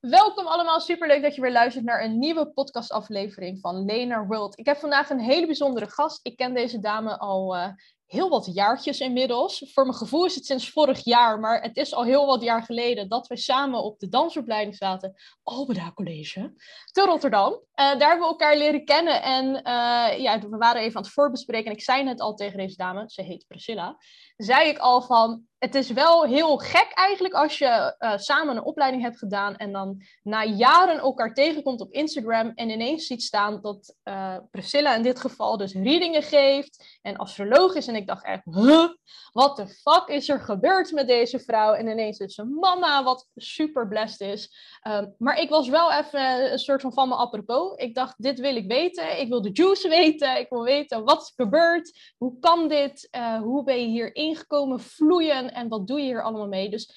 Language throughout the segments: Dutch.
Welkom allemaal, superleuk dat je weer luistert naar een nieuwe podcastaflevering van Lena World. Ik heb vandaag een hele bijzondere gast. Ik ken deze dame al uh, heel wat jaartjes inmiddels. Voor mijn gevoel is het sinds vorig jaar, maar het is al heel wat jaar geleden dat we samen op de dansopleiding zaten, Albeda College, te Rotterdam. Uh, daar hebben we elkaar leren kennen en uh, ja, we waren even aan het voorbespreken en ik zei net al tegen deze dame, ze heet Priscilla, zei ik al van, het is wel heel gek eigenlijk als je uh, samen een opleiding hebt gedaan en dan na jaren elkaar tegenkomt op Instagram en ineens ziet staan dat uh, Priscilla in dit geval dus readingen geeft en astroloog is. En ik dacht echt, huh? wat de fuck is er gebeurd met deze vrouw? En ineens is ze mama, wat super blessed is. Um, maar ik was wel even een soort van van me apropos. Ik dacht, dit wil ik weten. Ik wil de juice weten. Ik wil weten wat is gebeurd. Hoe kan dit? Uh, hoe ben je hier ingekomen vloeien? En wat doe je hier allemaal mee? Dus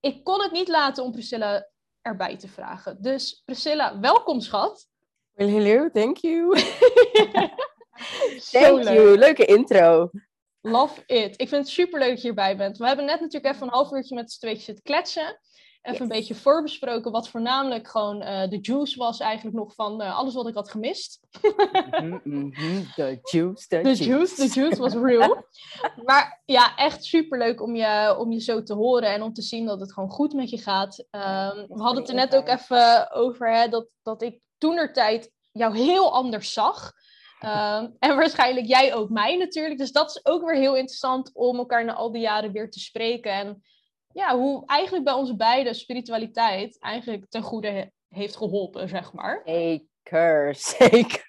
ik kon het niet laten om Priscilla erbij te vragen. Dus Priscilla, welkom schat. Well, hello, thank you. thank you, leuke intro. Love it. Ik vind het super leuk dat je hierbij bent. We hebben net natuurlijk even een half uurtje met z'n tweetjes zitten kletsen. Even yes. een beetje voorbesproken wat voornamelijk gewoon uh, de juice was eigenlijk nog van uh, alles wat ik had gemist. mm -hmm, the juice, the juice. juice. Was real. maar ja, echt super leuk om je, om je zo te horen en om te zien dat het gewoon goed met je gaat. Um, we hadden het er net ook even over hè, dat, dat ik toenertijd jou heel anders zag. Um, en waarschijnlijk jij ook mij natuurlijk. Dus dat is ook weer heel interessant om elkaar na al die jaren weer te spreken. En ja, hoe eigenlijk bij onze beide spiritualiteit eigenlijk ten goede he heeft geholpen, zeg maar. Zeker, zeker.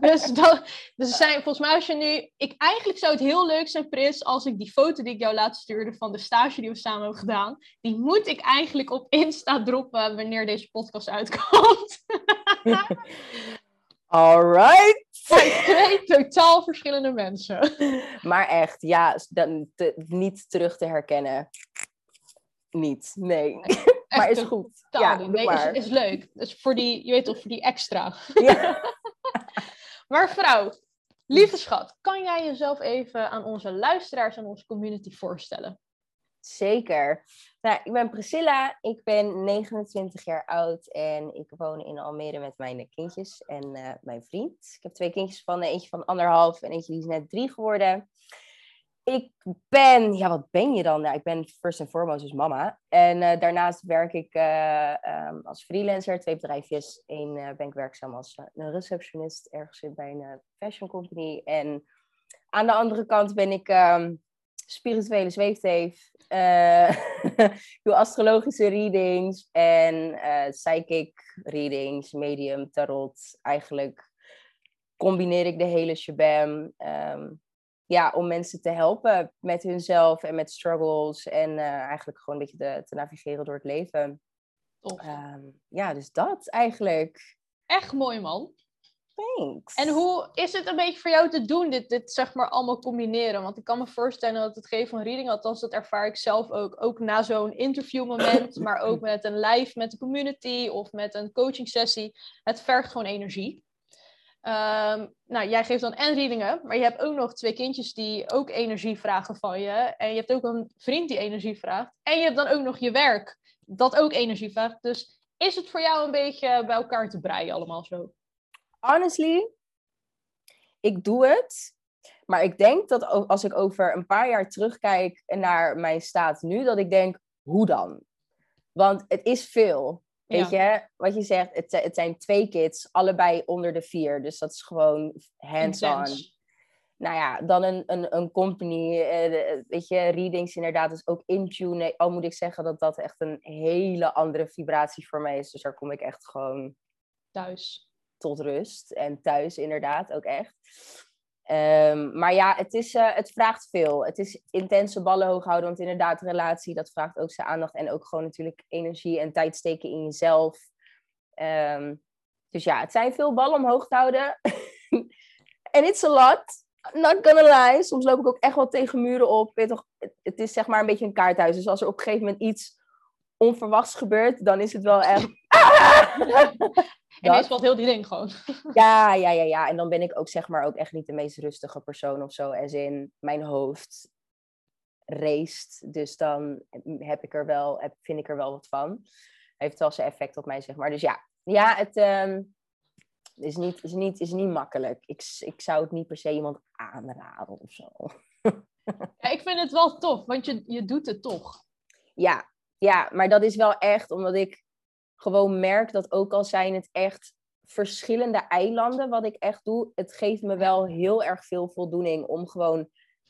Dus, dat, dus zijn, volgens mij als je nu... Ik, eigenlijk zou het heel leuk zijn, Pris, als ik die foto die ik jou laat stuurde van de stage die we samen hebben gedaan, die moet ik eigenlijk op Insta droppen wanneer deze podcast uitkomt. Alright. Twee totaal verschillende mensen. Maar echt, ja, dan te, niet terug te herkennen. Niet, nee. maar is goed. Ja, nee, maar. Is, is leuk. Dus voor die, je weet toch, voor die extra. Ja. maar vrouw, lieve schat, kan jij jezelf even aan onze luisteraars en onze community voorstellen? Zeker. Nou, ik ben Priscilla, ik ben 29 jaar oud en ik woon in Almere met mijn kindjes en uh, mijn vriend. Ik heb twee kindjes van, eentje van anderhalf en eentje die is net drie geworden. Ik ben, ja, wat ben je dan? Nou, ik ben first and foremost dus mama. En uh, daarnaast werk ik uh, um, als freelancer, twee bedrijfjes. Eén ben ik werkzaam als een receptionist ergens bij een fashion company. En aan de andere kant ben ik um, spirituele zweefteef. Doe astrologische readings en psychic readings, medium, tarot. Eigenlijk combineer ik de hele shabam. Um, ja, om mensen te helpen met hunzelf en met struggles. En uh, eigenlijk gewoon een beetje de, te navigeren door het leven. Um, ja, dus dat eigenlijk. Echt mooi, man. Thanks. En hoe is het een beetje voor jou te doen, dit, dit zeg maar allemaal combineren? Want ik kan me voorstellen dat het geven van reading, althans dat ervaar ik zelf ook, ook na zo'n interviewmoment, maar ook met een live met de community of met een coaching sessie. Het vergt gewoon energie. Um, nou, jij geeft dan en readingen, maar je hebt ook nog twee kindjes die ook energie vragen van je. En je hebt ook een vriend die energie vraagt. En je hebt dan ook nog je werk, dat ook energie vraagt. Dus is het voor jou een beetje bij elkaar te breien allemaal zo? honestly, ik doe het. Maar ik denk dat als ik over een paar jaar terugkijk naar mijn staat nu, dat ik denk, hoe dan? Want het is veel. Weet ja. je, wat je zegt, het, het, zijn twee kids, allebei onder de vier. Dus dat is gewoon hands-on. Nou ja, dan een, een, een company, eh, weet je, readings inderdaad, is ook in tune. Al moet ik zeggen dat dat echt een hele andere vibratie voor mij is. Dus daar kom ik echt gewoon... Thuis tot rust. En thuis inderdaad ook echt. Um, maar ja, het, is, uh, het vraagt veel. Het is intense ballen hoog houden. Want inderdaad, relatie, dat vraagt ook zijn aandacht. En ook gewoon natuurlijk energie en tijd steken in jezelf. Um, dus ja, het zijn veel ballen omhoog te houden. En it's a lot. Not gonna lie. Soms loop ik ook echt wel tegen muren op. Het is zeg maar een beetje een kaarthuis. Dus als er op een gegeven moment iets onverwachts gebeurt, dan is het wel echt... En is valt heel die ding gewoon. Ja, ja, ja, ja. En dan ben ik ook zeg maar ook echt niet de meest rustige persoon of zo. Als in mijn hoofd raced. Dus dan heb ik er wel, heb, vind ik er wel wat van. heeft wel zijn effect op mij, zeg maar. Dus ja, ja het ehm, is, niet, is, niet, is niet makkelijk. Ik, ik zou het niet per se iemand aanraden of zo. Ja, ik vind het wel tof, want je, je doet het toch. Ja, ja, maar dat is wel echt omdat ik gewoon merk dat ook al zijn het echt verschillende eilanden wat ik echt doe, het geeft me wel heel erg veel voldoening om gewoon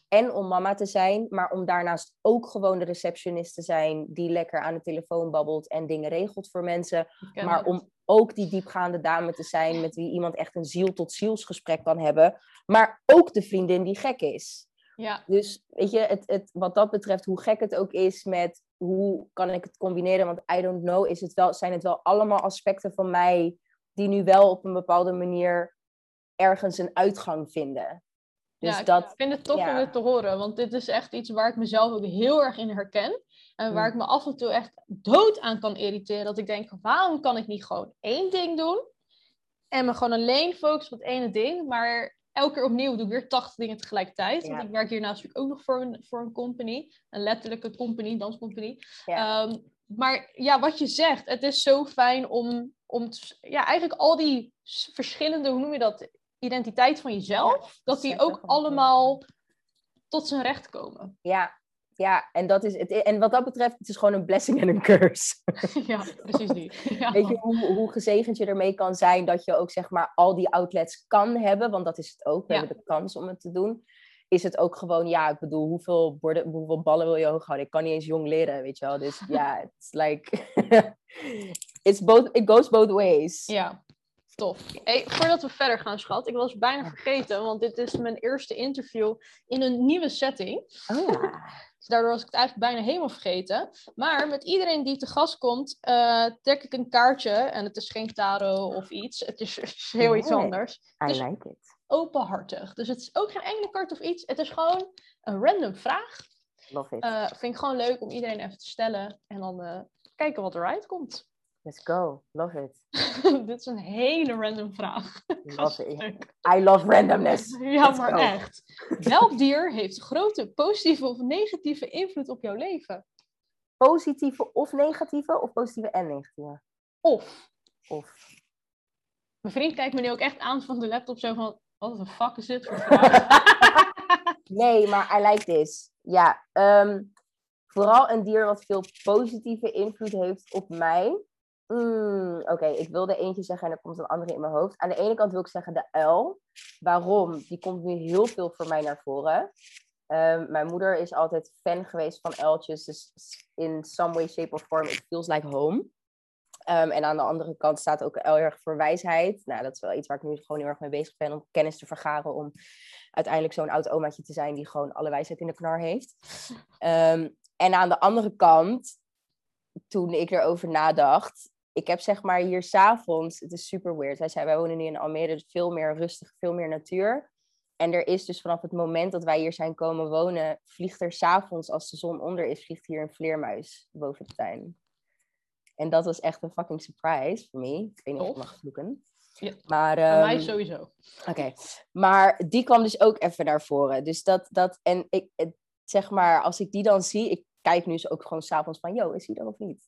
en om mama te zijn, maar om daarnaast ook gewoon de receptionist te zijn die lekker aan de telefoon babbelt en dingen regelt voor mensen. Maar om ook die diepgaande dame te zijn met wie iemand echt een ziel tot zielsgesprek kan hebben. Maar ook de vriendin die gek is. Ja. Dus weet je, het, het, wat dat betreft, hoe gek het ook is met hoe kan ik het combineren, want I don't know, is het wel, zijn het wel allemaal aspecten van mij die nu wel op een bepaalde manier ergens een uitgang vinden. Dus ja, dat, ik vind het tof om dit te horen, want dit is echt iets waar ik mezelf ook heel erg in herken. En waar mm. ik me af en toe echt dood aan kan irriteren. Dat ik denk, waarom kan ik niet gewoon één ding doen? En me gewoon alleen focussen op het ene ding. Maar elke keer opnieuw doe ik weer 80 dingen tegelijkertijd. Want ik werk hiernaast natuurlijk ook nog voor een, voor een company. Een letterlijke company, danscompany. Ja. Ehm, maar ja, wat je zegt, het is zo fijn om, om ja, eigenlijk al die verschillende, hoe noem je dat, identiteit van jezelf, dat die ook allemaal tot zijn recht komen. Ja, ja, en, dat is het, en wat dat betreft, het is gewoon een blessing en een curse. Ja, precies die. Ja. Weet je hoe, hoe gezegend je ermee kan zijn dat je ook zeg maar al die outlets kan hebben, want dat is het ook. We hebben de kans om het te doen. Is het ook gewoon, ja, ik bedoel, hoeveel, borden, hoeveel ballen wil je hoog houden? Ik kan niet eens jong leren, weet je wel. Dus ja, it's like, it's both, it goes both ways. Ja, Tof. Hey, voordat we verder gaan, schat, ik was bijna vergeten, want dit is mijn eerste interview in een nieuwe setting. Oh. Dus daardoor was ik het eigenlijk bijna helemaal vergeten. Maar met iedereen die te gast komt, uh, trek ik een kaartje. En het is geen tarot of iets. Het is, heel iets anders. I like it. Openhartig. Dus het is ook geen enkele kaart of iets. Het is gewoon een random vraag. Love it. Uh, vind ik gewoon leuk om iedereen even te stellen. En dan uh, kijken wat eruit komt. Let's go. Love it. Dit is een hele random vraag. Love it. I love randomness. ja, maar echt. Welk dier heeft grote positieve of negatieve invloed op jouw leven? Positieve of negatieve? Of positieve en negatieve? Of. Of. Mijn vriend kijkt me nu ook echt aan van de laptop zo van... Wat de fuck is dit voor nee, maar I like this. Ja, ehm, vooral een dier wat veel positieve invloed heeft op mij Mm, Oké, ik wilde eentje zeggen en er komt een andere in mijn hoofd. Aan de ene kant wil ik zeggen de uil. Waarom? Die komt nu heel veel voor mij naar voren. Um, mijn moeder is altijd fan geweest van uiltjes. Dus in some way, shape or form, it feels like home. Um, en aan de andere kant staat ook uil erg voor wijsheid. Nou, dat is wel iets waar ik nu gewoon heel erg mee bezig ben. Om kennis te vergaren. Om uiteindelijk zo'n oud omaatje te zijn die gewoon alle wijsheid in de knar heeft. Um, en aan de andere kant, toen ik erover nadacht, ik heb zeg maar hier s'avonds, het is super weird. Hij zei, wij wonen nu in Almere, dus veel meer rustig, veel meer natuur. En er is dus vanaf het moment dat wij hier zijn komen wonen, vliegt er s'avonds, als de zon onder is, vliegt hier een vleermuis boven de tuin. En dat was echt een fucking surprise voor me. Ik weet niet of ik mag vloeken. Ja, maar, um, mij ehm, sowieso. Oké, maar die kwam dus ook even naar voren. Dus dat, dat en ik, zeg maar, als ik die dan zie, ik kijk nu ook gewoon s'avonds van, yo, is hij er of niet?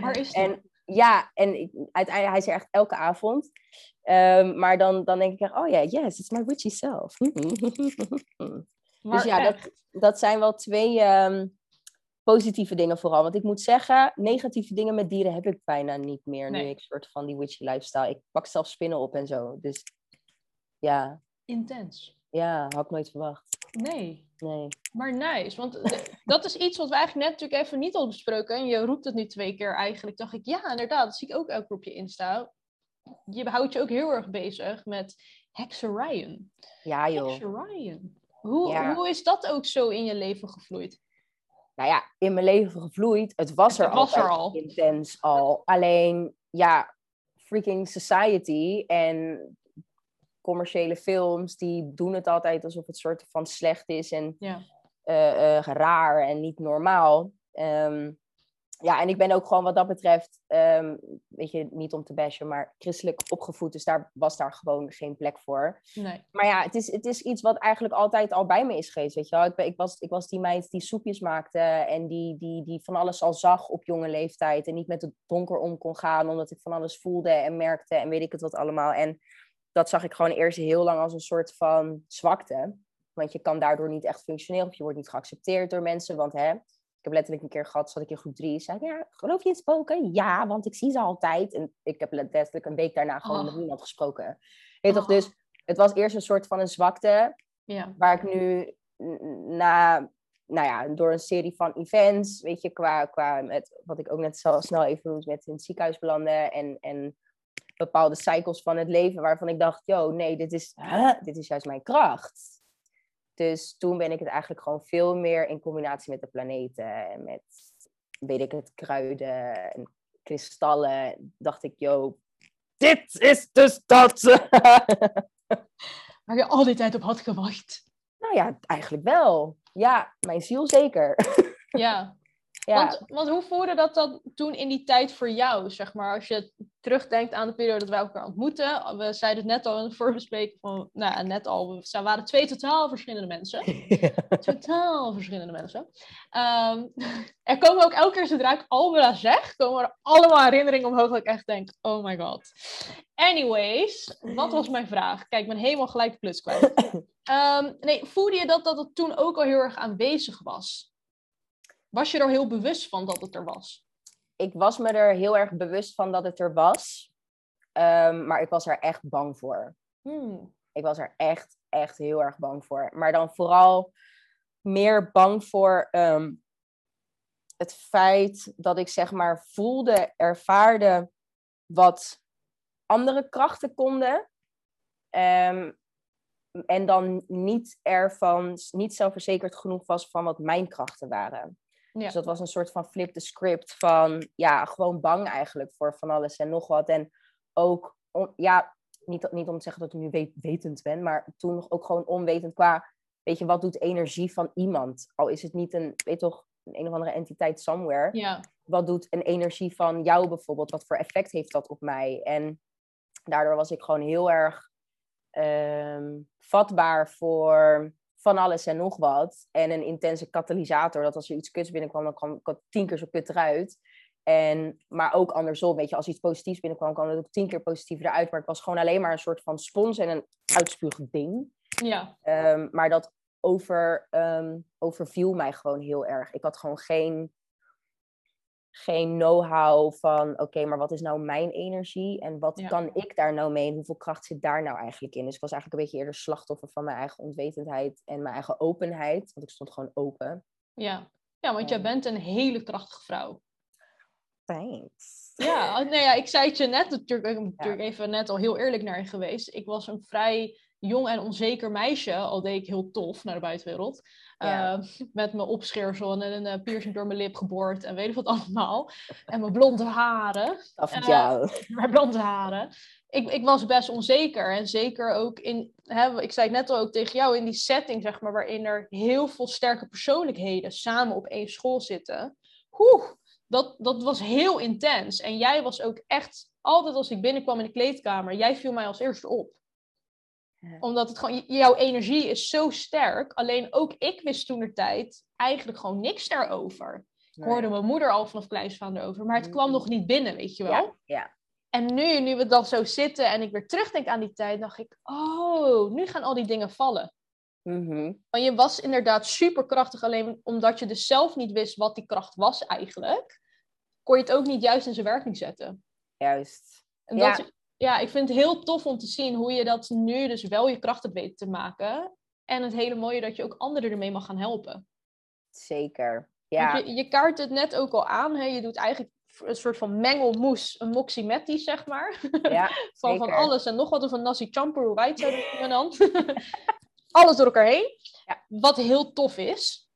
Waar is hij? En ja, en uiteindelijk, hij is er echt elke avond. Um, maar dan, dan denk ik echt, oh ja, yes, it's my witchy self. dus ja, dat, dat zijn wel twee um, positieve dingen vooral. Want ik moet zeggen, negatieve dingen met dieren heb ik bijna niet meer. Nee. Nu ik soort van die witchy lifestyle. Ik pak zelf spinnen op en zo. Dus ja. Intens. Ja, had ik nooit verwacht. Nee. Nee. Maar nice, want dat is iets wat we eigenlijk net natuurlijk even niet al besproken. En je roept het nu twee keer eigenlijk. Dacht ik, ja, inderdaad, dat zie ik ook elke keer op je Insta. Je houdt je ook heel erg bezig met hexerijen. Ja, joh. Hexerijen. Hoe, hoe is dat ook zo in je leven gevloeid? Nou ja, in mijn leven gevloeid. Het was er, het was er al. Intens al. Alleen, ja, freaking society en commerciële films, die doen het altijd alsof het soort van slecht is en ja. uh, uh, raar en niet normaal. Um, ja, en ik ben ook gewoon wat dat betreft, ehm, weet je, niet om te bashen, maar christelijk opgevoed. Dus daar was daar gewoon geen plek voor. Nee. Maar ja, het is, het is iets wat eigenlijk altijd al bij me is geweest, weet je wel. Ik, ben, ik, was, ik was die meid die soepjes maakte en die, die, die van alles al zag op jonge leeftijd. En niet met het donker om kon gaan, omdat ik van alles voelde en merkte en weet ik het wat allemaal. En dat zag ik gewoon eerst heel lang als een soort van zwakte. Want je kan daardoor niet echt functioneren of je wordt niet geaccepteerd door mensen. Want hè, ik heb letterlijk een keer gehad, zat ik in groep drie. Zei ik, ja, geloof je in spoken? Ja, want ik zie ze altijd. En ik heb letterlijk een week daarna gewoon Oh. met niemand gesproken. Weet toch, Oh. dus het was eerst een soort van een zwakte. Ja. Waar ik nu na, nou ja, door een serie van events, weet je, qua, qua met, wat ik ook net zo snel even noemde, met in het ziekenhuis belanden en, en bepaalde cycles van het leven waarvan ik dacht, yo, nee, dit is, huh, dit is juist mijn kracht. Dus toen ben ik het eigenlijk gewoon veel meer in combinatie met de planeten en met, weet ik het, kruiden en kristallen. Dacht ik, yo, dit is dus dat. Waar je al die tijd op had gewacht. nou ja, eigenlijk wel. Ja, mijn ziel zeker. Ja. Ja. Want, want hoe voelde dat dan toen in die tijd voor jou, zeg maar? Als je terugdenkt aan de periode dat wij elkaar ontmoeten. We zeiden het net al in de voorbespreking van, nou ja, net al, we waren twee totaal verschillende mensen. Totaal verschillende mensen. Ehm, er komen ook elke keer zodra ik Albera zeg, komen er allemaal herinneringen omhoog dat ik echt denk, oh my god. Anyways, wat was mijn vraag? Kijk, ik ben helemaal gelijk de plus kwijt. Ehm, nee, voelde je dat dat het toen ook al heel erg aanwezig was? Was je er heel bewust van dat het er was? ik was me er heel erg bewust van dat het er was. Ehm, maar ik was er echt bang voor. Hmm. Ik was er echt, echt heel erg bang voor. Maar dan vooral meer bang voor ehm, het feit dat ik zeg maar voelde, ervaarde wat andere krachten konden. Ehm, en dan niet ervan, niet zelfverzekerd genoeg was van wat mijn krachten waren. Ja. Dus dat was een soort van flip the script van, ja, gewoon bang eigenlijk voor van alles en nog wat. En ook, on- ja, niet, niet om te zeggen dat ik nu weet, wetend ben, maar toen nog ook gewoon onwetend qua, weet je, wat doet energie van iemand? Al is het niet een, weet toch, een, een of andere entiteit somewhere. Ja. Wat doet een energie van jou bijvoorbeeld? Wat voor effect heeft dat op mij? En daardoor was ik gewoon heel erg ehm, vatbaar voor van alles en nog wat. En een intense katalysator, dat als er iets kuts binnenkwam, dan kwam ik het tien keer zo kut eruit. En, maar ook andersom, weet je, als iets positiefs binnenkwam, kwam het ook tien keer positiever eruit. Maar ik was gewoon alleen maar een soort van spons en een uitspuugding. Ja. Ehm, maar dat over, ehm, overviel mij gewoon heel erg. Ik had gewoon geen, geen know-how van, oké, maar wat is nou mijn energie? En wat Ja. kan ik daar nou mee? En hoeveel kracht zit daar nou eigenlijk in? Dus ik was eigenlijk een beetje eerder slachtoffer van mijn eigen onwetendheid en mijn eigen openheid. Want ik stond gewoon open. Ja. Ja, want jij bent een hele krachtige vrouw. Thanks. Ja, oh, nee, ja, ik zei het je net, natuurlijk, ik ben natuurlijk even net al heel eerlijk naar je geweest. Ik was een vrij jong en onzeker meisje, al deed ik heel tof naar de buitenwereld. Ja. Eh, met mijn opscheersel en een eh, piercing door mijn lip geboord en weet ik wat allemaal. En mijn blonde haren. Af en Eh, mijn blonde haren. Ik, ik was best onzeker. En zeker ook in, hè, ik zei het net al ook tegen jou, in die setting, zeg maar, waarin er heel veel sterke persoonlijkheden samen op één school zitten. Oeh, dat, dat was heel intens. En jij was ook echt, altijd als ik binnenkwam in de kleedkamer, jij viel mij als eerste op. Omdat het gewoon, jouw energie is zo sterk. Alleen ook ik wist toen de tijd eigenlijk gewoon niks daarover. Ik hoorde mijn moeder al vanaf kleins van erover, maar het kwam Mm. nog niet binnen, weet je wel. Ja, ja. En nu, nu we dan zo zitten en ik weer terugdenk aan die tijd, dacht ik, oh, nu gaan al die dingen vallen. Mhm. Want je was inderdaad superkrachtig, alleen omdat je dus zelf niet wist wat die kracht was eigenlijk, kon je het ook niet juist in zijn werking zetten. Juist. En Ja. dat, ja, ik vind het heel tof om te zien hoe je dat nu dus wel je kracht hebt weten te maken. En het hele mooie dat je ook anderen ermee mag gaan helpen. Zeker. Ja. Je, je kaart het net ook al aan, hè? je doet eigenlijk een soort van mengelmoes, een moximetti, zeg maar. ja, Van, van alles en nog wat, of een nasi champur, het zouden noemen dan. alles door elkaar heen. Ja. Wat heel tof is.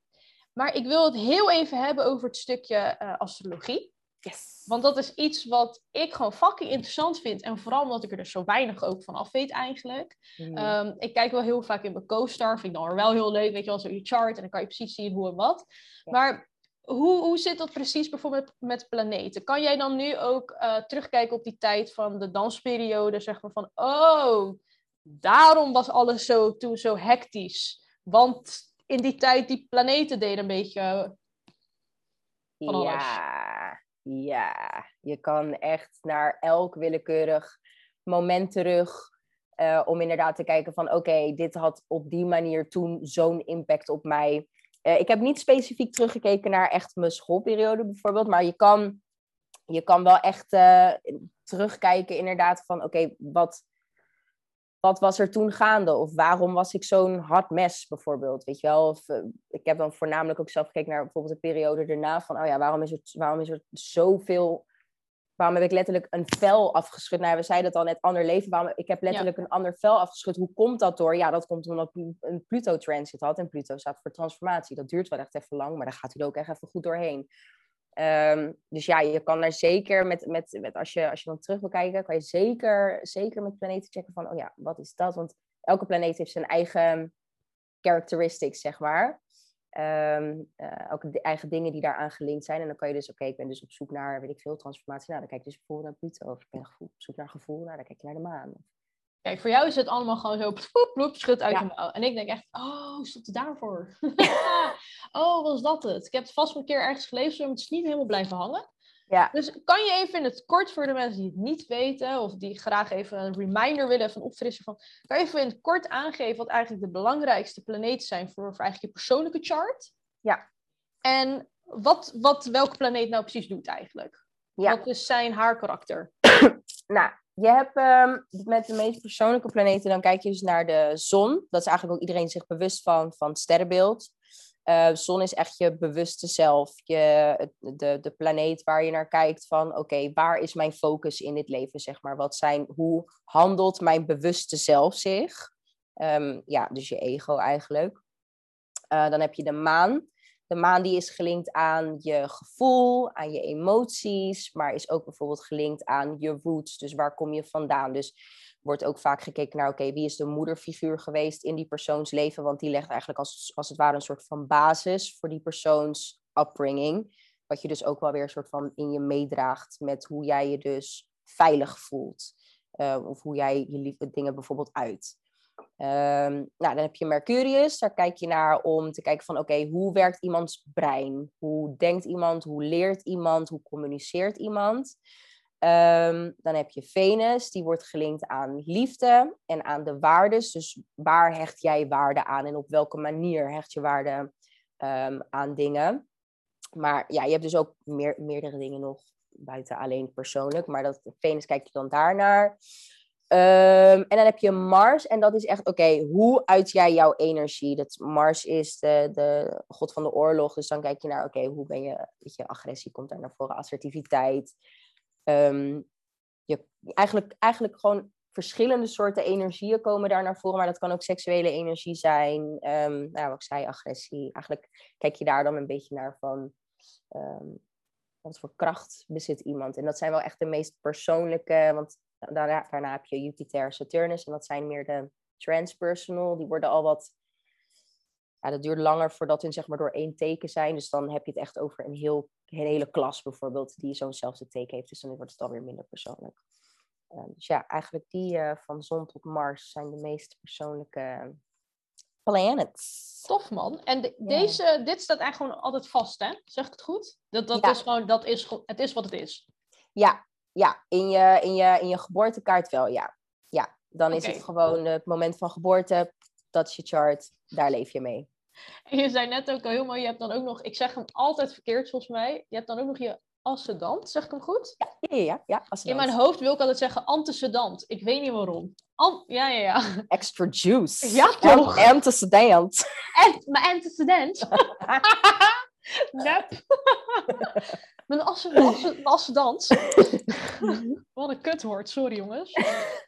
Maar ik wil het heel even hebben over het stukje eh, astrologie. Yes. Want dat is iets wat ik gewoon fucking interessant vind. En vooral omdat ik er dus zo weinig ook van af weet eigenlijk. Mhm. Ehm, ik kijk wel heel vaak in mijn co-star. Vind ik dan wel heel leuk. Weet je wel, zo je chart. En dan kan je precies zien hoe en wat. Ja. Maar hoe, hoe zit dat precies bijvoorbeeld met planeten? Kan jij dan nu ook uh, terugkijken op die tijd van de dansperiode, zeg maar van, oh, daarom was alles zo, toen zo hectisch. Want in die tijd, die planeten deden een beetje van alles. Ja, ja. Je kan echt naar elk willekeurig moment terug uh, om inderdaad te kijken van oké, dit had op die manier toen zo'n impact op mij. Uh, ik heb niet specifiek teruggekeken naar echt mijn schoolperiode bijvoorbeeld, maar je kan, je kan wel echt uh, terugkijken inderdaad van oké, wat, wat was er toen gaande? Of waarom was ik zo'n hard mes bijvoorbeeld? Weet je wel? Of, ik heb dan voornamelijk ook zelf gekeken naar bijvoorbeeld de periode daarna van oh ja, waarom is er, waarom is er zoveel Waarom heb ik letterlijk een vel afgeschud? Nou, we zeiden het al net, ander leven. Waarom, ik heb letterlijk een ander vel afgeschud. Hoe komt dat door? Ja, dat komt omdat een Pluto-transit had. En Pluto staat voor transformatie. Dat duurt wel echt even lang, maar daar gaat hij ook echt even goed doorheen. Um, dus ja, je kan daar zeker met, met, met als, je, als je dan terug wil kijken, kan je zeker, zeker met planeten checken van, oh ja, wat is dat? Want elke planeet heeft zijn eigen characteristics, zeg maar. Um, ook de eigen dingen die daaraan gelinkt zijn. En dan kan je dus, oké, ik ben dus op zoek naar, weet ik veel, transformatie. Nou, dan kijk je dus bijvoorbeeld naar Pluto. Of ik ben op zoek naar gevoel. Nou, dan kijk je naar de maan. Kijk, voor jou is het allemaal gewoon zo, ploep, ploep, schud uit ja. je mouw. En ik denk echt, oh, stond het daarvoor? oh, was dat het? Ik heb het vast een keer ergens gelezen, maar het is niet helemaal blijven hangen. Ja. Dus kan je even in het kort voor de mensen die het niet weten, of die graag even een reminder willen, even opfrissen van, kan je even in het kort aangeven wat eigenlijk de belangrijkste planeten zijn voor, voor eigenlijk je persoonlijke chart? Ja. En wat, wat welke planeet nou precies doet eigenlijk? Ja. Wat is zijn haar karakter? nou, je hebt um, met de meest persoonlijke planeten, dan kijk je dus naar de zon. Dat is eigenlijk ook iedereen zich bewust van, van het sterrenbeeld. Uh, zon is echt je bewuste zelf, je, de, de planeet waar je naar kijkt van oké, waar is mijn focus in dit leven, zeg maar. Wat zijn, hoe handelt mijn bewuste zelf zich? Um, ja, dus je ego eigenlijk. Uh, dan heb je de maan. De maan die is gelinkt aan je gevoel, aan je emoties, maar is ook bijvoorbeeld gelinkt aan je roots. Dus waar kom je vandaan? Dus wordt ook vaak gekeken naar, oké, wie is de moederfiguur geweest in die persoons leven? Want die legt eigenlijk als, als het ware een soort van basis voor die persoons upbringing. Wat je dus ook wel weer een soort van in je meedraagt met hoe jij je dus veilig voelt. Uh, of hoe jij je liefde dingen bijvoorbeeld uit. Um, nou, dan heb je Mercurius. Daar kijk je naar om te kijken van oké, hoe werkt iemands brein? Hoe denkt iemand? Hoe leert iemand? Hoe communiceert iemand? Um, dan heb je Venus, die wordt gelinkt aan liefde en aan de waardes. Dus waar hecht jij waarde aan en op welke manier hecht je waarde um, aan dingen? Maar ja, je hebt dus ook meer, meerdere dingen nog buiten alleen persoonlijk. Maar dat, Venus kijkt je dan daarnaar. Um, en dan heb je Mars en dat is echt, oké, hoe uit jij jouw energie? Dat Mars is de, de god van de oorlog, dus dan kijk je naar, oké, hoe ben je, weet je, agressie komt daar naar voren, assertiviteit. Um, je, eigenlijk, eigenlijk gewoon verschillende soorten energieën komen daar naar voren, maar dat kan ook seksuele energie zijn. Um, nou, wat ik zei, agressie. Eigenlijk kijk je daar dan een beetje naar van wat voor kracht bezit iemand. En dat zijn wel echt de meest persoonlijke, want daarna, daarna heb je Jupiter, Saturnus, en dat zijn meer de transpersonal. Die worden al wat ja, dat duurt langer voordat hun zeg maar door één teken zijn. Dus dan heb je het echt over een, heel, een hele klas bijvoorbeeld die zo'nzelfde teken heeft. Dus dan wordt het alweer minder persoonlijk. Uh, dus ja, eigenlijk die uh, van zon tot Mars zijn de meest persoonlijke planets. Tof man. En de, deze, dit staat eigenlijk gewoon altijd vast, hè? Zeg ik het goed? Dat, dat is gewoon, dat is, het is wat het is. Ja, ja. In, je, in, je, in je geboortekaart wel, ja. Ja, dan is het gewoon het moment van geboorte, dat is je chart, daar leef je mee. En je zei net ook al heel mooi, je hebt dan ook nog, ik zeg hem altijd verkeerd volgens mij, je hebt dan ook nog je ascendant, zeg ik hem goed? Ja, ja, ja. ja In mijn hoofd wil ik altijd zeggen antecedent. Ik weet niet waarom. An ja, ja, ja. Extra juice. Ja, toch? Antecedent. En, mijn antecedent. Nep. mijn ascendant. Wat een kutwoord, sorry jongens.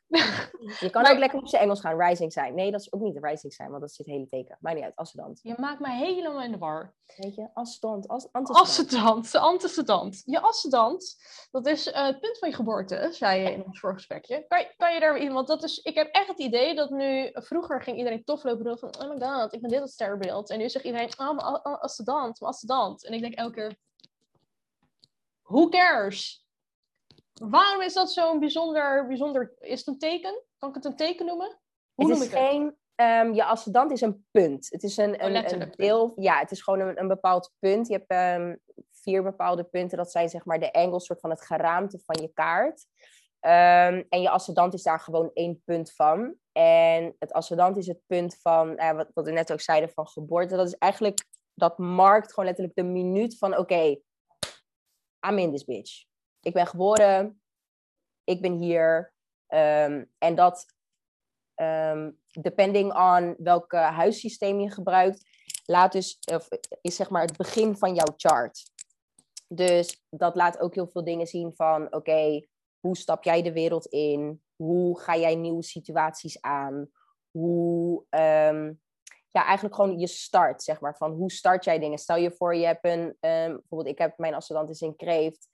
Je kan ook lekker op zijn Engels gaan, rising zijn. Nee, dat is ook niet de rising zijn, want dat zit hele teken. Maar niet uit, ascendant. Je maakt mij helemaal in de war. Weet je, ascendant, as, antecedent. Ascendant, antecedent. Je ascendant, dat is eh, het punt van je geboorte, zei je in ons vorige gesprekje. Kan je, kan je daar in, want dat is, ik heb echt het idee dat nu, vroeger ging iedereen tof lopen van, oh my god, ik ben dit het sterrenbeeld. En nu zegt iedereen, oh, mijn ascendant, mijn ascendant. En ik denk elke keer, who cares? Waarom is dat zo'n bijzonder, bijzonder, is het een teken? Kan ik het een teken noemen? Hoe het noem is ik het? geen, ehm, je ascendant is een punt. Het is een, een, een deel, ja, het is gewoon een, een bepaald punt. Je hebt ehm, vier bepaalde punten, dat zijn zeg maar de angles, soort van het geraamte van je kaart. Ehm, en je ascendant is daar gewoon één punt van. En het ascendant is het punt van, eh, wat, wat we net ook zeiden, van geboorte. Dat is eigenlijk, dat markt gewoon letterlijk de minuut van, oké, I'm in this bitch. Ik ben geboren, ik ben hier. Ehm, en dat, ehm, depending on welk huissysteem je gebruikt, laat dus, of, is zeg maar het begin van jouw chart. Dus dat laat ook heel veel dingen zien van, oké, hoe stap jij de wereld in? Hoe ga jij nieuwe situaties aan? Hoe, ehm, ja, eigenlijk gewoon je start, zeg maar. Van hoe start jij dingen? Stel je voor, je hebt een, bijvoorbeeld, ik heb mijn ascendant is in kreeft.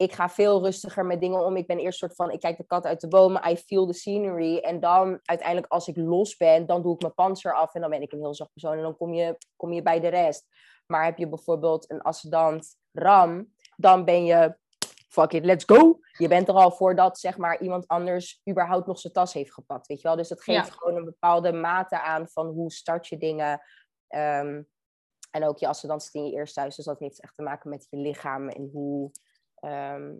Ik ga veel rustiger met dingen om. Ik ben eerst soort van, ik kijk de kat uit de bomen, I feel the scenery. En dan uiteindelijk, als ik los ben, dan doe ik mijn panzer af en dan ben ik een heel zacht persoon. En dan kom je, kom je bij de rest. Maar heb je bijvoorbeeld een ascendant ram, dan ben je fuck it, let's go. Je bent er al voordat zeg maar, iemand anders überhaupt nog zijn tas heeft gepakt. Weet je wel? Dus dat geeft Ja. gewoon een bepaalde mate aan van hoe start je dingen. Ehm, en ook je ascendant zit in je eerste huis. Dus dat heeft echt te maken met je lichaam en hoe, ehm,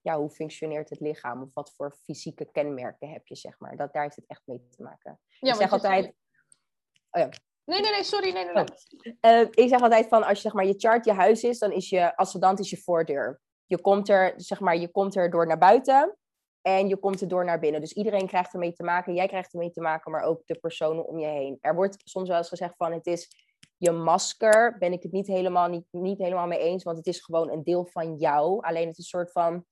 ja, hoe functioneert het lichaam. Of wat voor fysieke kenmerken heb je, zeg maar. Dat, daar heeft het echt mee te maken. Ja, ik zeg altijd... Oh ja. Nee, nee, nee, sorry, nee, nee, nee. Eh, ik zeg altijd van als je zeg maar je chart je huis is, dan is je ascendant is je voordeur. Je komt er zeg maar je komt er door naar buiten en je komt er door naar binnen. Dus iedereen krijgt ermee te maken. Jij krijgt ermee te maken, maar ook de personen om je heen. Er wordt soms wel eens gezegd van het is je masker. Ben ik het niet helemaal niet, niet helemaal mee eens, want het is gewoon een deel van jou. Alleen het is een soort van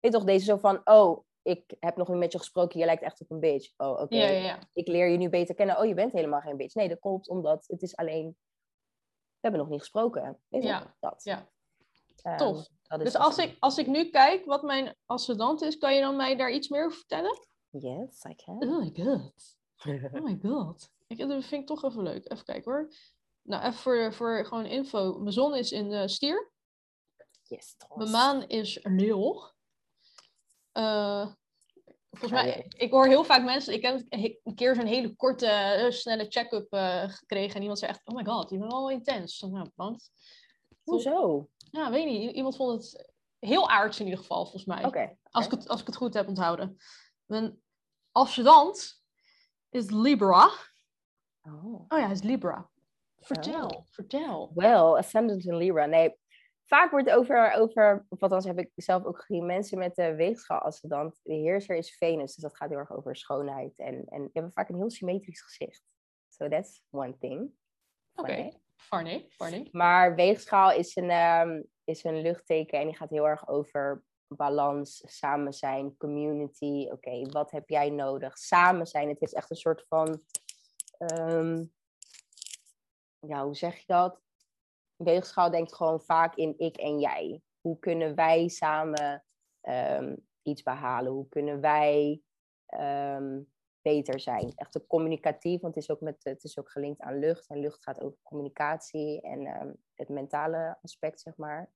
weet toch deze zo van oh ik heb nog niet met je gesproken, je lijkt echt op een bitch. Oh, oké. Ja, ja, ja. Ik leer je nu beter kennen. Oh, je bent helemaal geen bitch. Nee, dat komt omdat het is alleen... We hebben nog niet gesproken. Weet? Ja, Dat. ja. Ehm, Tof. dat is Dus als ik, als ik nu kijk wat mijn ascendant is, kan je dan mij daar iets meer over vertellen? Yes, I can. Oh my god. Oh my god. Ik, dat vind ik toch even leuk. Even kijken hoor. Nou, even voor, voor gewoon info. Mijn zon is in de stier. yes, Tros. Mijn maan is leeuw. Eh, volgens mij, ik hoor heel vaak mensen, ik heb een keer zo'n hele korte, eh, snelle check-up eh, gekregen. En iemand zei echt, oh my god, je bent wel intens. Nou, want, Hoezo? ja, weet niet. Iemand vond het heel aards in ieder geval, volgens mij. Oké. Als, ik het, als ik het goed heb onthouden. Mijn ascendant is Libra. Oh. Oh ja, hij is Libra. Vertel, Oh. vertel. Well, ascendant in Libra. Nee, vaak wordt over, over, of althans heb ik zelf ook gezien, mensen met de weegschaal ascendant, de heerser is Venus. Dus dat gaat heel erg over schoonheid. En, en die hebben vaak een heel symmetrisch gezicht. So that's one thing. Oké, funny. Maar weegschaal is een, ehm, is een luchtteken en die gaat heel erg over balans, samen zijn, community. Oké, wat heb jij nodig? Samen zijn. Het is echt een soort van. ehm, ja, hoe zeg je dat? Weegschaal denkt gewoon vaak in ik en jij. Hoe kunnen wij samen ehm, iets behalen? Hoe kunnen wij ehm, beter zijn? Echt communicatief, want het is ook, met, het is ook gelinkt aan lucht. En lucht gaat over communicatie en ehm, het mentale aspect, zeg maar.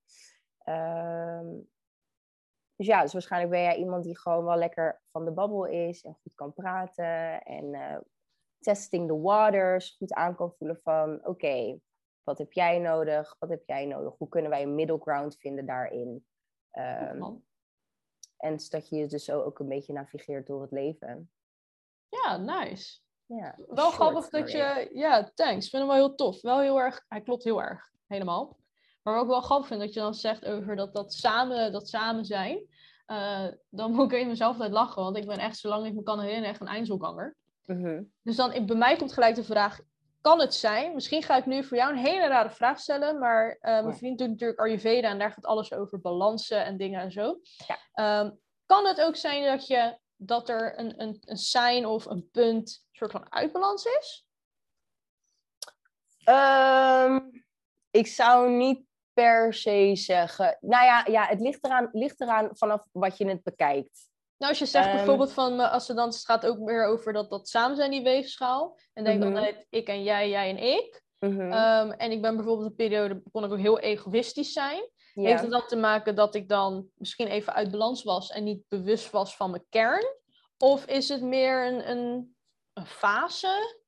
Dus ja, dus waarschijnlijk ben jij iemand die gewoon wel lekker van de babbel is en goed kan praten. En eh, testing the waters, goed aan kan voelen van oké, wat heb jij nodig? Wat heb jij nodig? Hoe kunnen wij een middle ground vinden daarin? Ehm, en zodat je dus zo ook een beetje navigeert door het leven. Ja, nice. Ja, Wel grappig dat je... Ja, thanks. Ik vind hem wel heel tof. Wel heel erg... Hij klopt heel erg. Helemaal. Maar wat ik wel grappig vind dat je dan zegt over dat, dat, samen, dat samen zijn. Eh, dan moet ik in mezelf altijd lachen. Want ik ben echt, zolang ik me kan herinneren, echt een eindselganger. Mhm. Dus dan, bij mij komt gelijk de vraag, kan het zijn? Misschien ga ik nu voor jou een hele rare vraag stellen, maar eh, mijn Ja. vriend doet natuurlijk Ayurveda en daar gaat alles over balansen en dingen en zo. Ja. Ehm, kan het ook zijn dat je dat er een, een, een sign of een punt soort van uitbalans is? Ehm, ik zou niet per se zeggen. Nou ja, ja het ligt eraan, ligt eraan vanaf wat je het bekijkt. Nou, als je zegt Ehm. bijvoorbeeld van, eh, als het dan het gaat ook meer over dat, dat samen zijn, die weegschaal. En denk Mhm. altijd ik en jij, jij en ik. Mhm, Ehm, en ik ben bijvoorbeeld een periode, kon ik ook heel egoïstisch zijn. Heeft het dan te maken dat ik dan misschien even uit balans was en niet bewust was van mijn kern? Of is het meer een, een, een fase?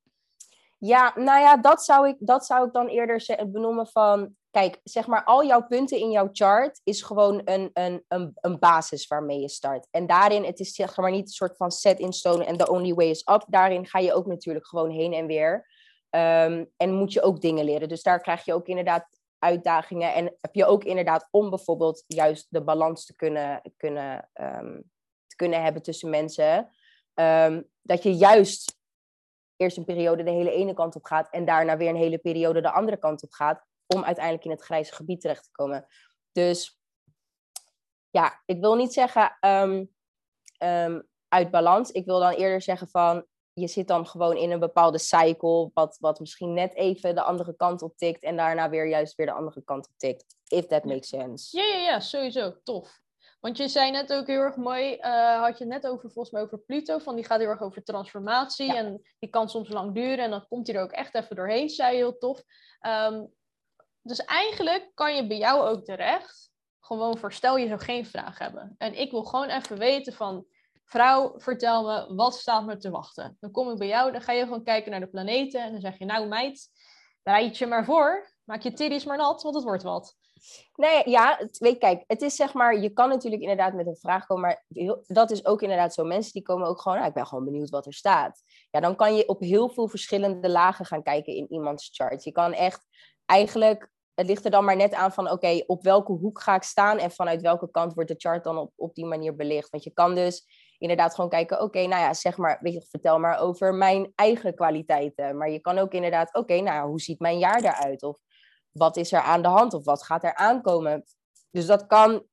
Ja, nou ja, dat zou ik, dat zou ik dan eerder ze- benoemen van... Kijk, zeg maar, al jouw punten in jouw chart is gewoon een, een, een, een basis waarmee je start. En daarin, het is zeg maar niet een soort van set in stone en the only way is up. Daarin ga je ook natuurlijk gewoon heen en weer. Ehm, en moet je ook dingen leren. Dus daar krijg je ook inderdaad uitdagingen. En heb je ook inderdaad om bijvoorbeeld juist de balans te kunnen, kunnen, ehm, te kunnen hebben tussen mensen. Ehm, dat je juist eerst een periode de hele ene kant op gaat en daarna weer een hele periode de andere kant op gaat, om uiteindelijk in het grijze gebied terecht te komen. Dus ja, ik wil niet zeggen ehm, ehm, uit balans. Ik wil dan eerder zeggen van je zit dan gewoon in een bepaalde cycle, wat, wat misschien net even de andere kant op tikt en daarna weer juist weer de andere kant op tikt. If that makes sense. Ja, ja, ja, sowieso. Tof. Want je zei net ook heel erg mooi, eh, had je net over, volgens mij over Pluto, van die gaat heel erg over transformatie Ja. en die kan soms lang duren en dan komt hij er ook echt even doorheen, zei je heel tof. Ehm, dus eigenlijk kan je bij jou ook terecht gewoon voor stel je zou geen vraag hebben. En ik wil gewoon even weten van, vrouw, vertel me, wat staat me te wachten? Dan kom ik bij jou, dan ga je gewoon kijken naar de planeten en dan zeg je, nou meid, bereid je maar voor, maak je titties maar nat, want het wordt wat. Nee, ja, weet, kijk, het is zeg maar, je kan natuurlijk inderdaad met een vraag komen, maar dat is ook inderdaad zo. Mensen die komen ook gewoon, nou, ik ben gewoon benieuwd wat er staat. Ja, dan kan je op heel veel verschillende lagen gaan kijken in iemands chart. Je kan echt, eigenlijk, het ligt er dan maar net aan van, oké, op welke hoek ga ik staan en vanuit welke kant wordt de chart dan op, op die manier belicht. Want je kan dus inderdaad gewoon kijken, oké, nou ja, zeg maar, weet je, vertel maar over mijn eigen kwaliteiten. Maar je kan ook inderdaad, oké, nou, ja, hoe ziet mijn jaar eruit? Of wat is er aan de hand of wat gaat er aankomen. Dus dat kan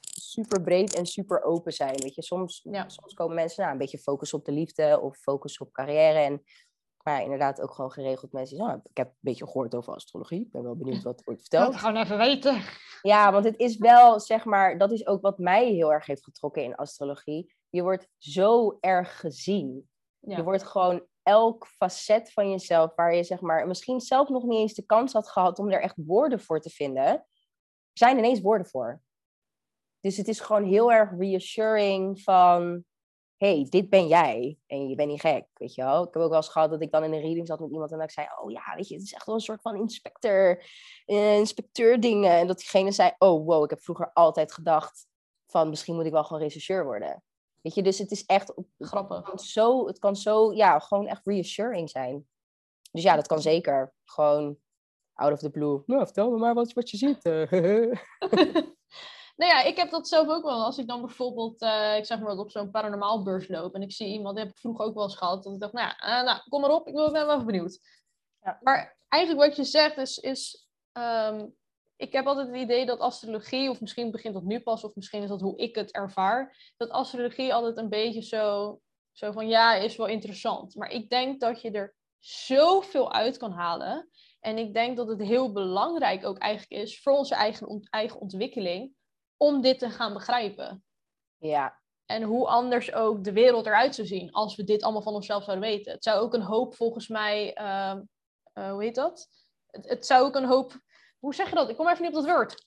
super breed en super open zijn. Weet je, soms, Ja. soms komen mensen nou, een beetje focus op de liefde of focus op carrière. En maar ja, inderdaad ook gewoon geregeld mensen. die zeggen, "Oh, ik heb een beetje gehoord over astrologie. Ik ben wel benieuwd wat wordt verteld. gewoon even weten. Ja, want het is wel, zeg maar, dat is ook wat mij heel erg heeft getrokken in astrologie. Je wordt zo erg gezien. Ja. Je wordt gewoon elk facet van jezelf, waar je zeg maar misschien zelf nog niet eens de kans had gehad om er echt woorden voor te vinden, zijn ineens woorden voor. Dus het is gewoon heel erg reassuring van, hey, dit ben jij en je bent niet gek, weet je wel. Ik heb ook wel eens gehad dat ik dan in een reading zat met iemand en dat ik zei, oh ja, weet je, het is echt wel een soort van inspecteur, eh, inspecteur dingen. En dat diegene zei, oh wow, ik heb vroeger altijd gedacht van, misschien moet ik wel gewoon rechercheur worden. Weet je, dus het is echt Grappig. het kan zo, het kan zo, ja, gewoon echt reassuring zijn. Dus ja, dat kan zeker. Gewoon out of the blue. Nou, vertel me maar wat, wat je ziet. nou ja, ik heb dat zelf ook wel. Als ik dan bijvoorbeeld, eh, ik zeg maar op zo'n paranormaal beurs loop en ik zie iemand, die heb ik vroeger ook wel eens gehad, dat ik dacht, nou, ja, eh, nou kom maar op, ik ben wel even benieuwd. Ja. Maar eigenlijk wat je zegt is, is ehm, ik heb altijd het idee dat astrologie, of misschien begint dat nu pas, of misschien is dat hoe ik het ervaar, dat astrologie altijd een beetje zo, zo van, ja, is wel interessant. Maar ik denk dat je er zoveel uit kan halen. En ik denk dat het heel belangrijk ook eigenlijk is voor onze eigen, eigen ontwikkeling om dit te gaan begrijpen. ja, En hoe anders ook de wereld eruit zou zien als we dit allemaal van onszelf zouden weten. Het zou ook een hoop volgens mij, ehm, eh, hoe heet dat? Het, het zou ook een hoop, hoe zeg je dat? Ik kom even niet op dat woord.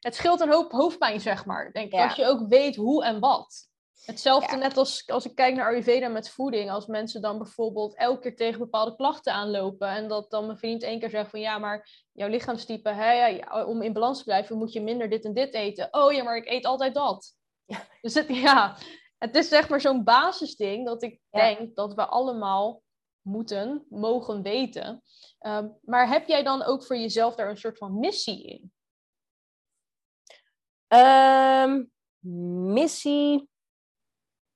Het scheelt een hoop hoofdpijn, zeg maar. Denk Ja. als je ook weet hoe en wat. Hetzelfde Ja. net als als ik kijk naar Ayurveda met voeding. Als mensen dan bijvoorbeeld elke keer tegen bepaalde klachten aanlopen. En dat dan mijn vriend één keer zegt van ja, maar jouw lichaamstype, hè, ja, om in balans te blijven moet je minder dit en dit eten. Oh ja, maar ik eet altijd dat. Ja. Dus het, ja, het is zeg maar zo'n basisding dat ik Ja. denk dat we allemaal moeten, mogen weten. Ehm, maar heb jij dan ook voor jezelf daar een soort van missie in? Ehm, missie.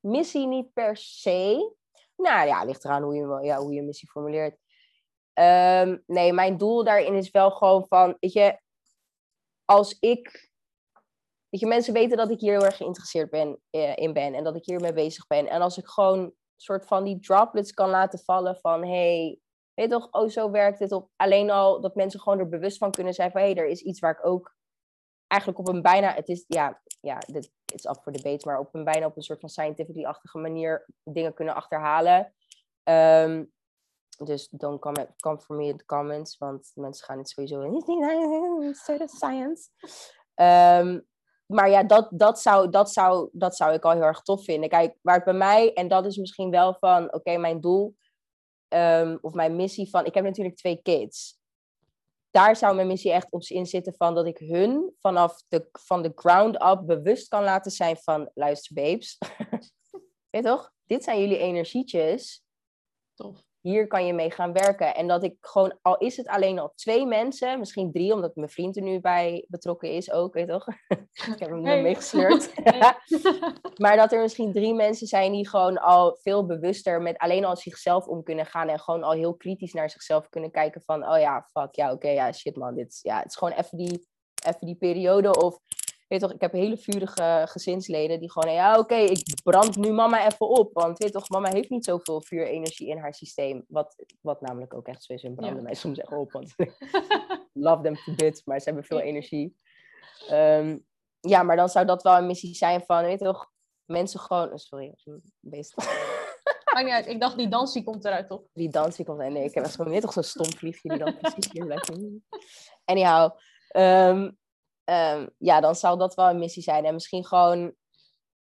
Missie niet per se. Nou ja, ligt eraan hoe je, ja, hoe je missie formuleert. Ehm, nee, mijn doel daarin is wel gewoon van, weet je, als ik. weet je, mensen weten dat ik hier heel erg geïnteresseerd ben, eh, in ben en dat ik hiermee bezig ben. En als ik gewoon soort van die droplets kan laten vallen van, hey, weet toch, oh zo werkt het op. Alleen al dat mensen gewoon er bewust van kunnen zijn van, hé, hey, er is iets waar ik ook eigenlijk op een bijna, het is, ja, ja, dit is up for debate, maar op een bijna op een soort van scientifically-achtige manier dingen kunnen achterhalen. Ehm, dus don't come for me in the comments, want mensen gaan het sowieso in. science. Um, maar ja, dat, dat, zou, dat, zou, dat zou ik al heel erg tof vinden. Kijk, waar het bij mij, en dat is misschien wel van, oké, mijn doel um, of mijn missie van, ik heb natuurlijk twee kids. Daar zou mijn missie echt op in zitten van dat ik hun vanaf de, van de ground up bewust kan laten zijn van, luister babes, weet toch? Dit zijn jullie energietjes. Tof hier kan je mee gaan werken. En dat ik gewoon, al is het alleen al twee mensen, misschien drie, omdat mijn vriend er nu bij betrokken is ook, weet je toch? ik heb hem hey. meegesleurd. maar dat er misschien drie mensen zijn die gewoon al veel bewuster met alleen al zichzelf om kunnen gaan en gewoon al heel kritisch naar zichzelf kunnen kijken van, oh ja, fuck, ja, oké, ja, shit man, dit, ja, het is gewoon even die, even die periode of weet toch, ik heb hele vurige gezinsleden die gewoon, ja, oké, ik brand nu mama even op. Want weet toch, mama heeft niet zoveel vuurenergie in haar systeem. Wat, wat namelijk ook echt zo is, en branden mij soms echt op. Want love them to bits, maar ze hebben veel energie. Um, ja, maar dan zou dat wel een missie zijn van, weet toch, mensen gewoon... Oh, sorry, beest. Maakt niet uit, ik dacht die dansie komt eruit, toch? Die dansie komt eruit. Nee, ik heb echt gewoon, weet toch, zo'n stom vliegje die dan precies hier blijft. Anyhow, um, um, ja, dan zou dat wel een missie zijn. En misschien gewoon,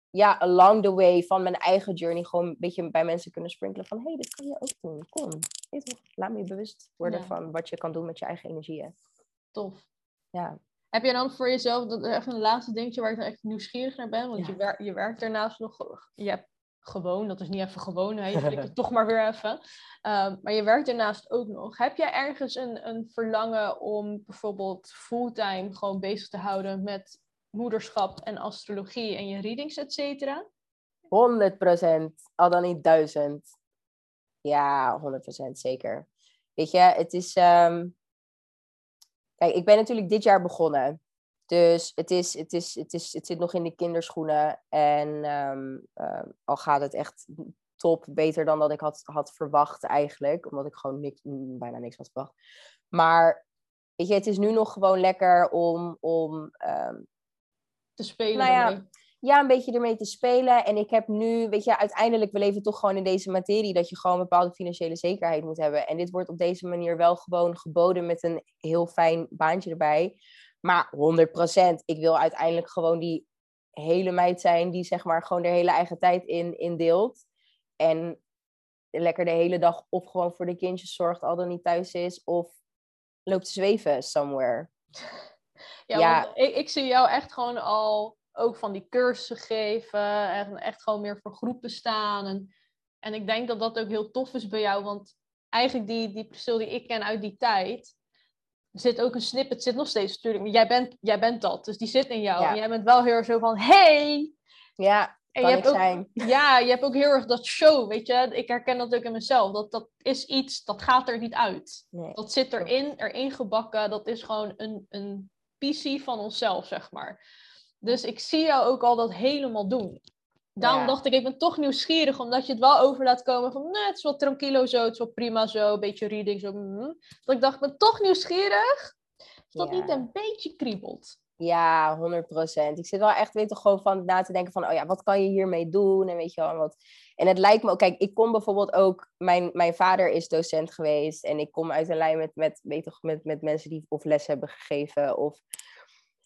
ja, along the way van mijn eigen journey, gewoon een beetje bij mensen kunnen sprinkelen van, hé, hey, dit kan je ook doen. Kom, laat me je bewust worden van wat je kan doen met je eigen energieën. Tof. Ja. Heb je dan voor jezelf, dat even een laatste dingetje waar ik dan echt nieuwsgierig naar ben? Want je, wer je werkt daarnaast nog, je hebt gewoon, dat is niet even gewoon, hè, je flikt het toch maar weer even. Um, maar je werkt daarnaast ook nog. Heb jij ergens een, een verlangen om bijvoorbeeld fulltime gewoon bezig te houden met moederschap en astrologie en je readings, et cetera? 100 procent, al dan niet duizend. Ja, 100 procent zeker. Weet je, het is. Um... Kijk, ik ben natuurlijk dit jaar begonnen. Dus het, is, het, is, het, is, het zit nog in de kinderschoenen. En ehm, ehm, al gaat het echt top, beter dan dat ik had, had verwacht eigenlijk. Omdat ik gewoon niks, mm, bijna niks had verwacht. Maar weet je, het is nu nog gewoon lekker om... om um, te spelen nou ja, ja, een beetje ermee te spelen. En ik heb nu, weet je, uiteindelijk, we leven toch gewoon in deze materie dat je gewoon een bepaalde financiële zekerheid moet hebben. En dit wordt op deze manier wel gewoon geboden met een heel fijn baantje erbij. Maar 100%, ik wil uiteindelijk gewoon die hele meid zijn die zeg maar gewoon de hele eigen tijd in, in deelt. En lekker de hele dag of gewoon voor de kindjes zorgt, al dan niet thuis is, of loopt te zweven somewhere. Ja, ik, ik zie jou echt gewoon al ook van die cursussen geven en echt gewoon meer voor groepen staan. En, en ik denk dat dat ook heel tof is bij jou, want eigenlijk die, die Priscilla die ik ken uit die tijd, zit ook een snippet, zit nog steeds natuurlijk. Jij bent, jij bent dat, dus die zit in jou. En jij bent wel heel erg zo van, hey! Ja, en je hebt ook, zijn. Ja, je hebt ook heel erg dat show, weet je. Ik herken dat ook in mezelf. Dat, dat is iets, dat gaat er niet uit. Dat zit erin, erin gebakken. Dat is gewoon een, een PC van onszelf, zeg maar. Dus ik zie jou ook al dat helemaal doen. Daarom dacht ik, ik ben toch nieuwsgierig, omdat je het wel over laat komen van, nee, het is wel tranquilo zo, het is wel prima zo, een beetje reading zo. Mm. Dat ik dacht, ik ben toch nieuwsgierig, of dat niet een beetje kriebelt. Ja, 100 procent. Ik zit wel echt weer gewoon van na te denken van, oh ja, wat kan je hiermee doen? En weet je wel, wat... En het lijkt me ook, kijk, ik kom bijvoorbeeld ook, mijn, mijn vader is docent geweest en ik kom uit een lijn met, met, weet toch, met, met mensen die of les hebben gegeven. Of...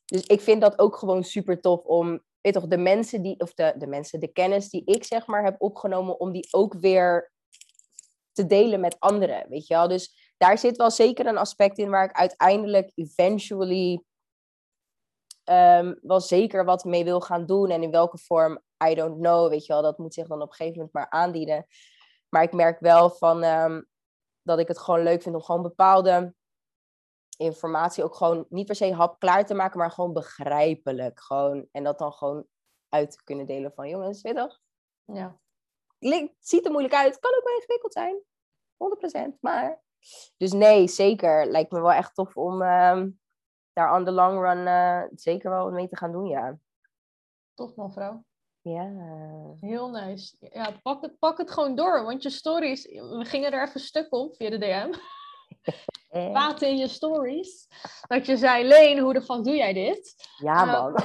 Dus ik vind dat ook gewoon super tof om weet toch, de mensen die, of de, de mensen, de kennis die ik zeg maar heb opgenomen, om die ook weer te delen met anderen, weet je wel. Dus daar zit wel zeker een aspect in waar ik uiteindelijk eventually um, wel zeker wat mee wil gaan doen. En in welke vorm, I don't know, weet je wel. Dat moet zich dan op een gegeven moment maar aandienen. Maar ik merk wel van um, dat ik het gewoon leuk vind om gewoon bepaalde informatie ook gewoon niet per se hap klaar te maken, maar gewoon begrijpelijk. Gewoon, en dat dan gewoon uit te kunnen delen van jongens, weet toch? Ja. ziet er moeilijk uit, kan ook wel ingewikkeld zijn. 100%. Maar. Dus nee, zeker. Lijkt me wel echt tof om um, daar on the long run uh, zeker wel mee te gaan doen, ja. Tof man, vrouw. Ja. Heel nice. Ja, pak het, pak het gewoon door, want je stories, we gingen er even stuk op via de DM. Eh, Praten in je stories. Dat je zei, Leen, hoe de fuck doe jij dit? Ja, Ja. man.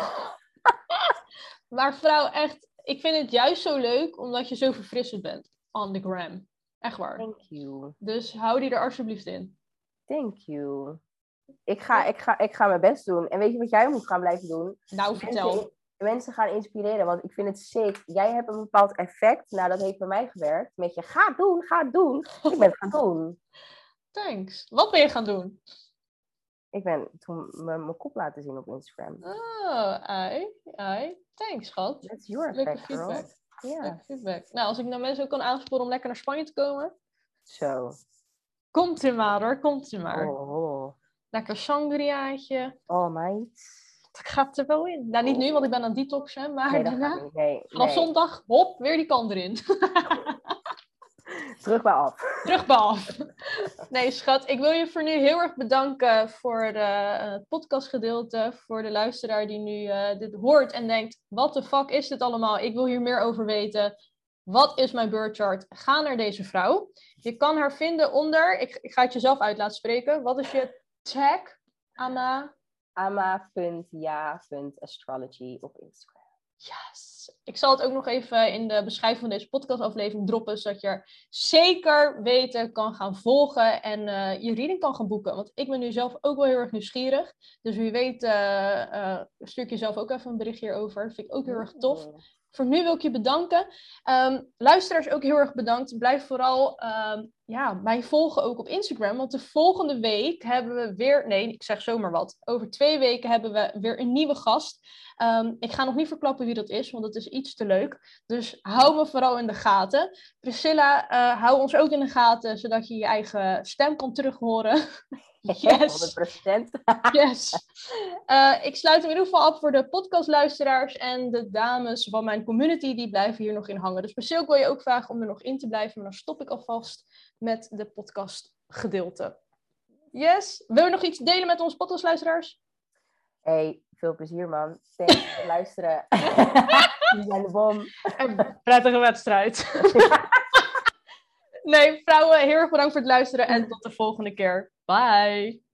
Maar vrouw, echt, ik vind het juist zo leuk omdat je zo verfrissend bent on the gram. Echt waar. Thank you. Dus hou die er alsjeblieft in. Thank you. Ik ga, ik, ga, ik ga mijn best doen. En weet je wat jij moet gaan blijven doen? Nou, vertel. Mensen, mensen gaan inspireren, want ik vind het sick. Jij hebt een bepaald effect. Nou, dat heeft bij mij gewerkt. Met je, ga het doen, ga het doen. Ik ben het gaan doen. Thanks. Wat ben je gaan doen? Ik ben toen mijn, kop laten zien op Instagram. Oh, ai, ai. Thanks, schat. That's your Leuke effect, girl. feedback. Ja, Leuke feedback. Nou, als ik nou mensen ook kan aansporen om lekker naar Spanje te komen. zo. Komt u maar hoor, komt u maar. Oh, oh. Lekker sangriaatje. oh meid. Dat gaat er wel in. Nou, niet nu, want ik ben aan het detoxen. Maar Nee, daarna. Nee, vanaf zondag, hop, weer die kant erin. Terug bij af. Terug bij af. Nee, schat, ik wil je voor nu heel erg bedanken voor eh, het podcastgedeelte. Voor de luisteraar die nu eh, dit hoort en denkt: wat de fuck is dit allemaal? Ik wil hier meer over weten. Wat is mijn birth chart? Ga naar deze vrouw. Je kan haar vinden onder. Ik, ik ga het jezelf uit laten spreken. Wat is je tag, Anna? ama.ja.astrology op Instagram. Yes. Ik zal het ook nog even in de beschrijving van deze podcastaflevering droppen, zodat je er zeker weten kan gaan volgen en eh, je reading kan gaan boeken. Want ik ben nu zelf ook wel heel erg nieuwsgierig. Dus wie weet, eh, eh, stuur ik jezelf ook even een berichtje hierover. Dat vind ik ook heel erg tof. Voor nu wil ik je bedanken. Ehm, luisteraars ook heel erg bedankt. Blijf vooral ehm, ja, mij volgen ook op Instagram. Want de volgende week hebben we weer... Nee, ik zeg zomaar wat. Over twee weken hebben we weer een nieuwe gast. Ehm, ik ga nog niet verklappen wie dat is, want het is iets te leuk. Dus hou me vooral in de gaten. Priscilla, eh, hou ons ook in de gaten, zodat je je eigen stem kan terughoren. Yes. 100%. Yes. Eh, ik sluit hem in ieder geval af voor de podcastluisteraars en de dames van mijn community. Die blijven hier nog in hangen. Dus Priscilla, wil je ook vragen om er nog in te blijven. Maar dan stop ik alvast met de podcastgedeelte. Yes. Wil je nog iets delen met onze podcastluisteraars? Hey, veel plezier man. Thanks voor luisteren. Jullie zijn de bom. Prettige wedstrijd. nee, vrouwen, heel erg bedankt voor het luisteren en tot de volgende keer. Bye.